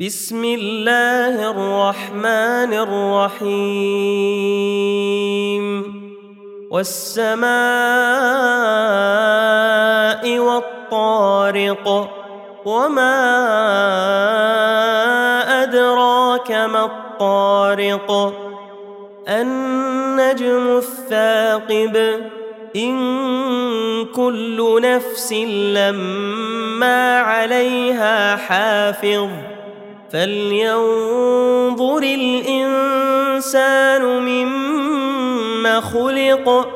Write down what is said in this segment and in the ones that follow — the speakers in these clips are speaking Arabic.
بسم الله الرحمن الرحيم. والسماء والطارق وما أدراك ما الطارق. النجم الثاقب إن كل نفس لما عليها حافظ. فلينظر الانسان مما خلق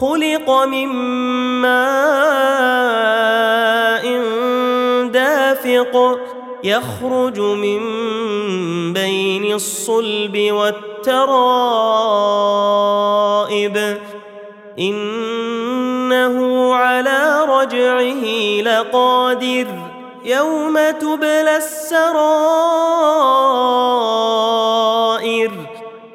خلق من ماء دافق يخرج من بين الصلب والترائب انه على رجعه لقادر يوم تبلى السرائر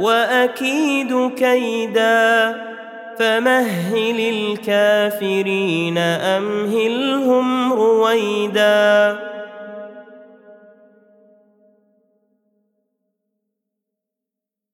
وأكيد كيدا. فمهل الكافرين أمهلهم رويدا.